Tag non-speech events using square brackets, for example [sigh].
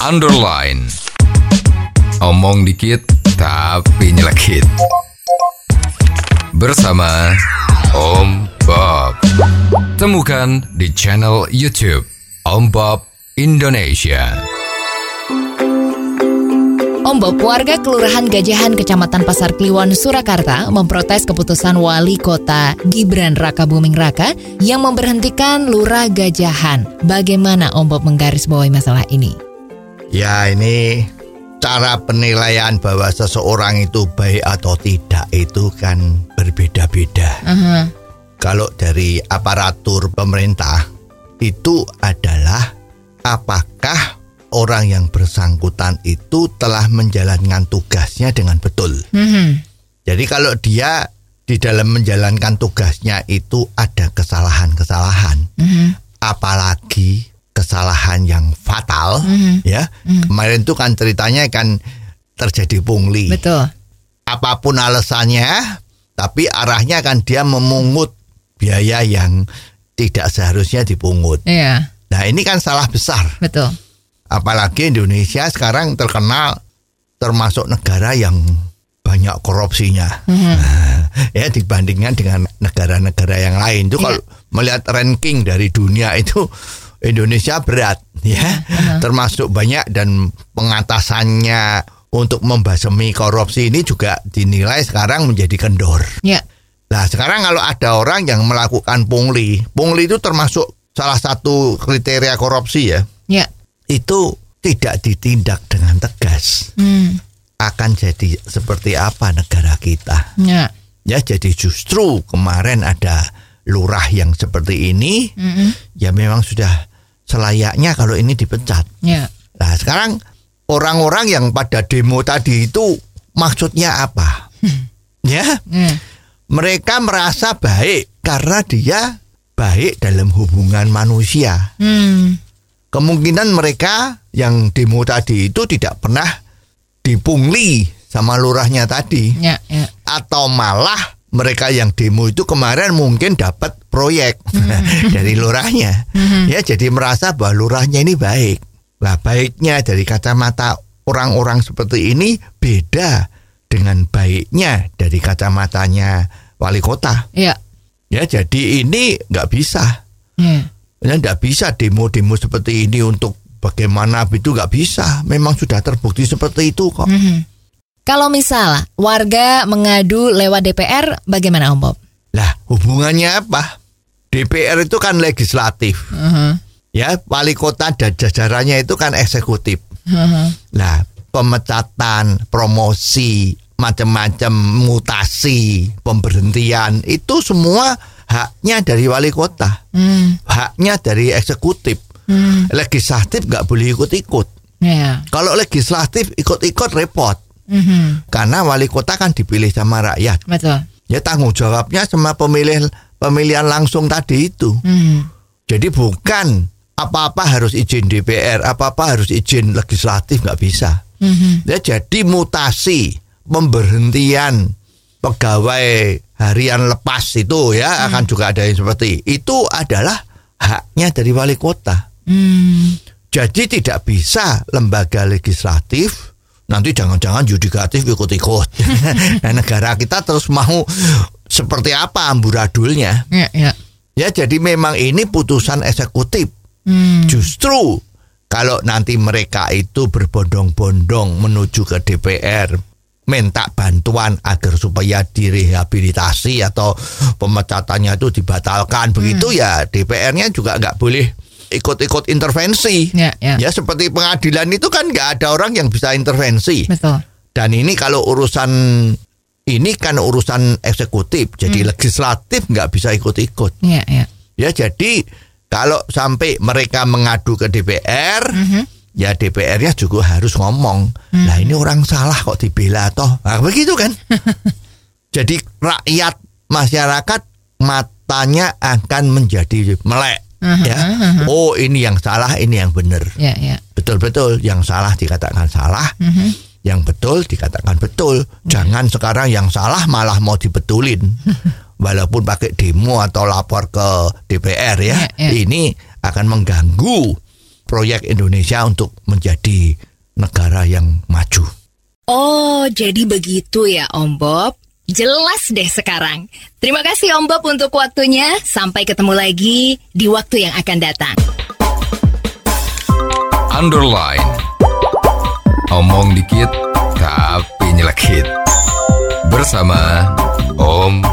underline. Omong dikit tapi nyelekit. Bersama Om Bob. Temukan di channel YouTube Om Bob Indonesia. Om Bob, warga Kelurahan Gajahan, Kecamatan Pasar Kliwon, Surakarta memprotes keputusan Wali Kota Gibran Raka Buming Raka yang memberhentikan Lurah Gajahan. Bagaimana Om Bob menggarisbawahi masalah ini? Ya ini cara penilaian bahwa seseorang itu baik atau tidak itu kan berbeda-beda. Aha. Kalau dari aparatur pemerintah itu adalah apakah orang yang bersangkutan itu telah menjalankan tugasnya dengan betul. Mhm. Jadi kalau dia di dalam menjalankan tugasnya itu ada kesalahan-kesalahan, Mhm. apalagi kesalahan yang fatal, Mhm. ya. Kemarin itu kan ceritanya kan terjadi pungli. Betul. Apa pun alasannya, tapi arahnya kan dia memungut biaya yang tidak seharusnya dipungut. Iya, Nah ini kan salah besar. betul. Apalagi Indonesia sekarang terkenal termasuk negara yang banyak korupsinya. ya dibandingkan dengan negara-negara yang lain. Itu Iya. kalau melihat ranking dari dunia itu Indonesia berat ya. Termasuk banyak dan pengatasannya untuk membasmi korupsi ini juga dinilai sekarang menjadi kendor. Ya, Nah sekarang kalau ada orang yang melakukan pungli, pungli itu termasuk salah satu kriteria korupsi ya ya. itu tidak ditindak dengan tegas Hmm. akan jadi seperti apa negara kita Ya. ya jadi justru kemarin ada lurah yang seperti ini Mhm. ya memang sudah selayaknya kalau ini dipecat Ya. nah sekarang orang-orang yang pada demo tadi itu maksudnya apa [laughs] ya Hmm. mereka merasa baik karena dia baik dalam hubungan manusia Hmm. kemungkinan mereka yang demo tadi itu tidak pernah dipungli sama lurahnya tadi Ya, ya. atau malah mereka yang demo itu kemarin mungkin dapat proyek [laughs] dari lurahnya ya jadi merasa bahwa lurahnya ini baik lah baiknya dari kacamata orang-orang seperti ini beda dengan baiknya dari kacamatanya wali kota Ya. ya jadi ini nggak bisa Ya. Ya nggak bisa demo-demo seperti ini untuk bagaimana itu nggak bisa. Memang sudah terbukti seperti itu kok. Mhm. Kalau misal warga mengadu lewat DPR, bagaimana Om Bob? Lah hubungannya apa? DPR itu kan legislatif. Mhm. Ya wali kota dan jajarannya itu kan eksekutif. Mhm. Nah pemecatan, promosi, macam-macam mutasi, pemberhentian itu semua haknya dari wali kota. Hmm. Haknya dari eksekutif. Hmm. Legislatif nggak boleh ikut-ikut. Ya. Kalau legislatif ikut-ikut repot. Mhm. Karena wali kota kan dipilih sama rakyat. Betul. Ya tanggung jawabnya sama pemilih pemilihan langsung tadi itu. Hmm. Jadi bukan apa-apa harus izin DPR, apa-apa harus izin legislatif nggak bisa. Mhm. Ya jadi mutasi, pemberhentian pegawai harian lepas itu ya akan juga ada yang seperti itu adalah haknya dari wali kota. Hmm. Jadi tidak bisa lembaga legislatif nanti jangan-jangan yudikatif ikut-ikut. [laughs] nah, negara kita terus mau seperti apa amburadulnya. Ya, ya. Ya jadi memang ini putusan eksekutif. Hmm. Justru kalau nanti mereka itu berbondong-bondong menuju ke DPR minta bantuan agar supaya direhabilitasi atau pemecatannya itu dibatalkan begitu ya DPR-nya juga nggak boleh ikut-ikut intervensi. Ya, ya. Ya seperti pengadilan itu kan nggak ada orang yang bisa intervensi. Betul. Dan ini kalau urusan ini kan urusan eksekutif, jadi legislatif nggak bisa ikut-ikut. Ya, ya. Ya jadi kalau sampai mereka mengadu ke DPR, ya DPR-nya juga harus ngomong. Nah ini orang salah kok dibela toh, nah, begitu kan? [laughs] jadi rakyat masyarakat matanya akan menjadi melek. Ya, oh ini yang salah, ini yang benar. Ya, ya. Betul-betul yang salah dikatakan salah, yang betul dikatakan betul. Jangan sekarang yang salah malah mau dibetulin. [laughs] Walaupun pakai demo atau lapor ke DPR ya. Ya, ya. Ini akan mengganggu proyek Indonesia untuk menjadi negara yang maju. Oh, jadi begitu ya Om Bob. Jelas deh sekarang. Terima kasih Om Bob untuk waktunya. Sampai ketemu lagi di waktu yang akan datang. Underline. Omong dikit tapi nyelekit. Bersama Om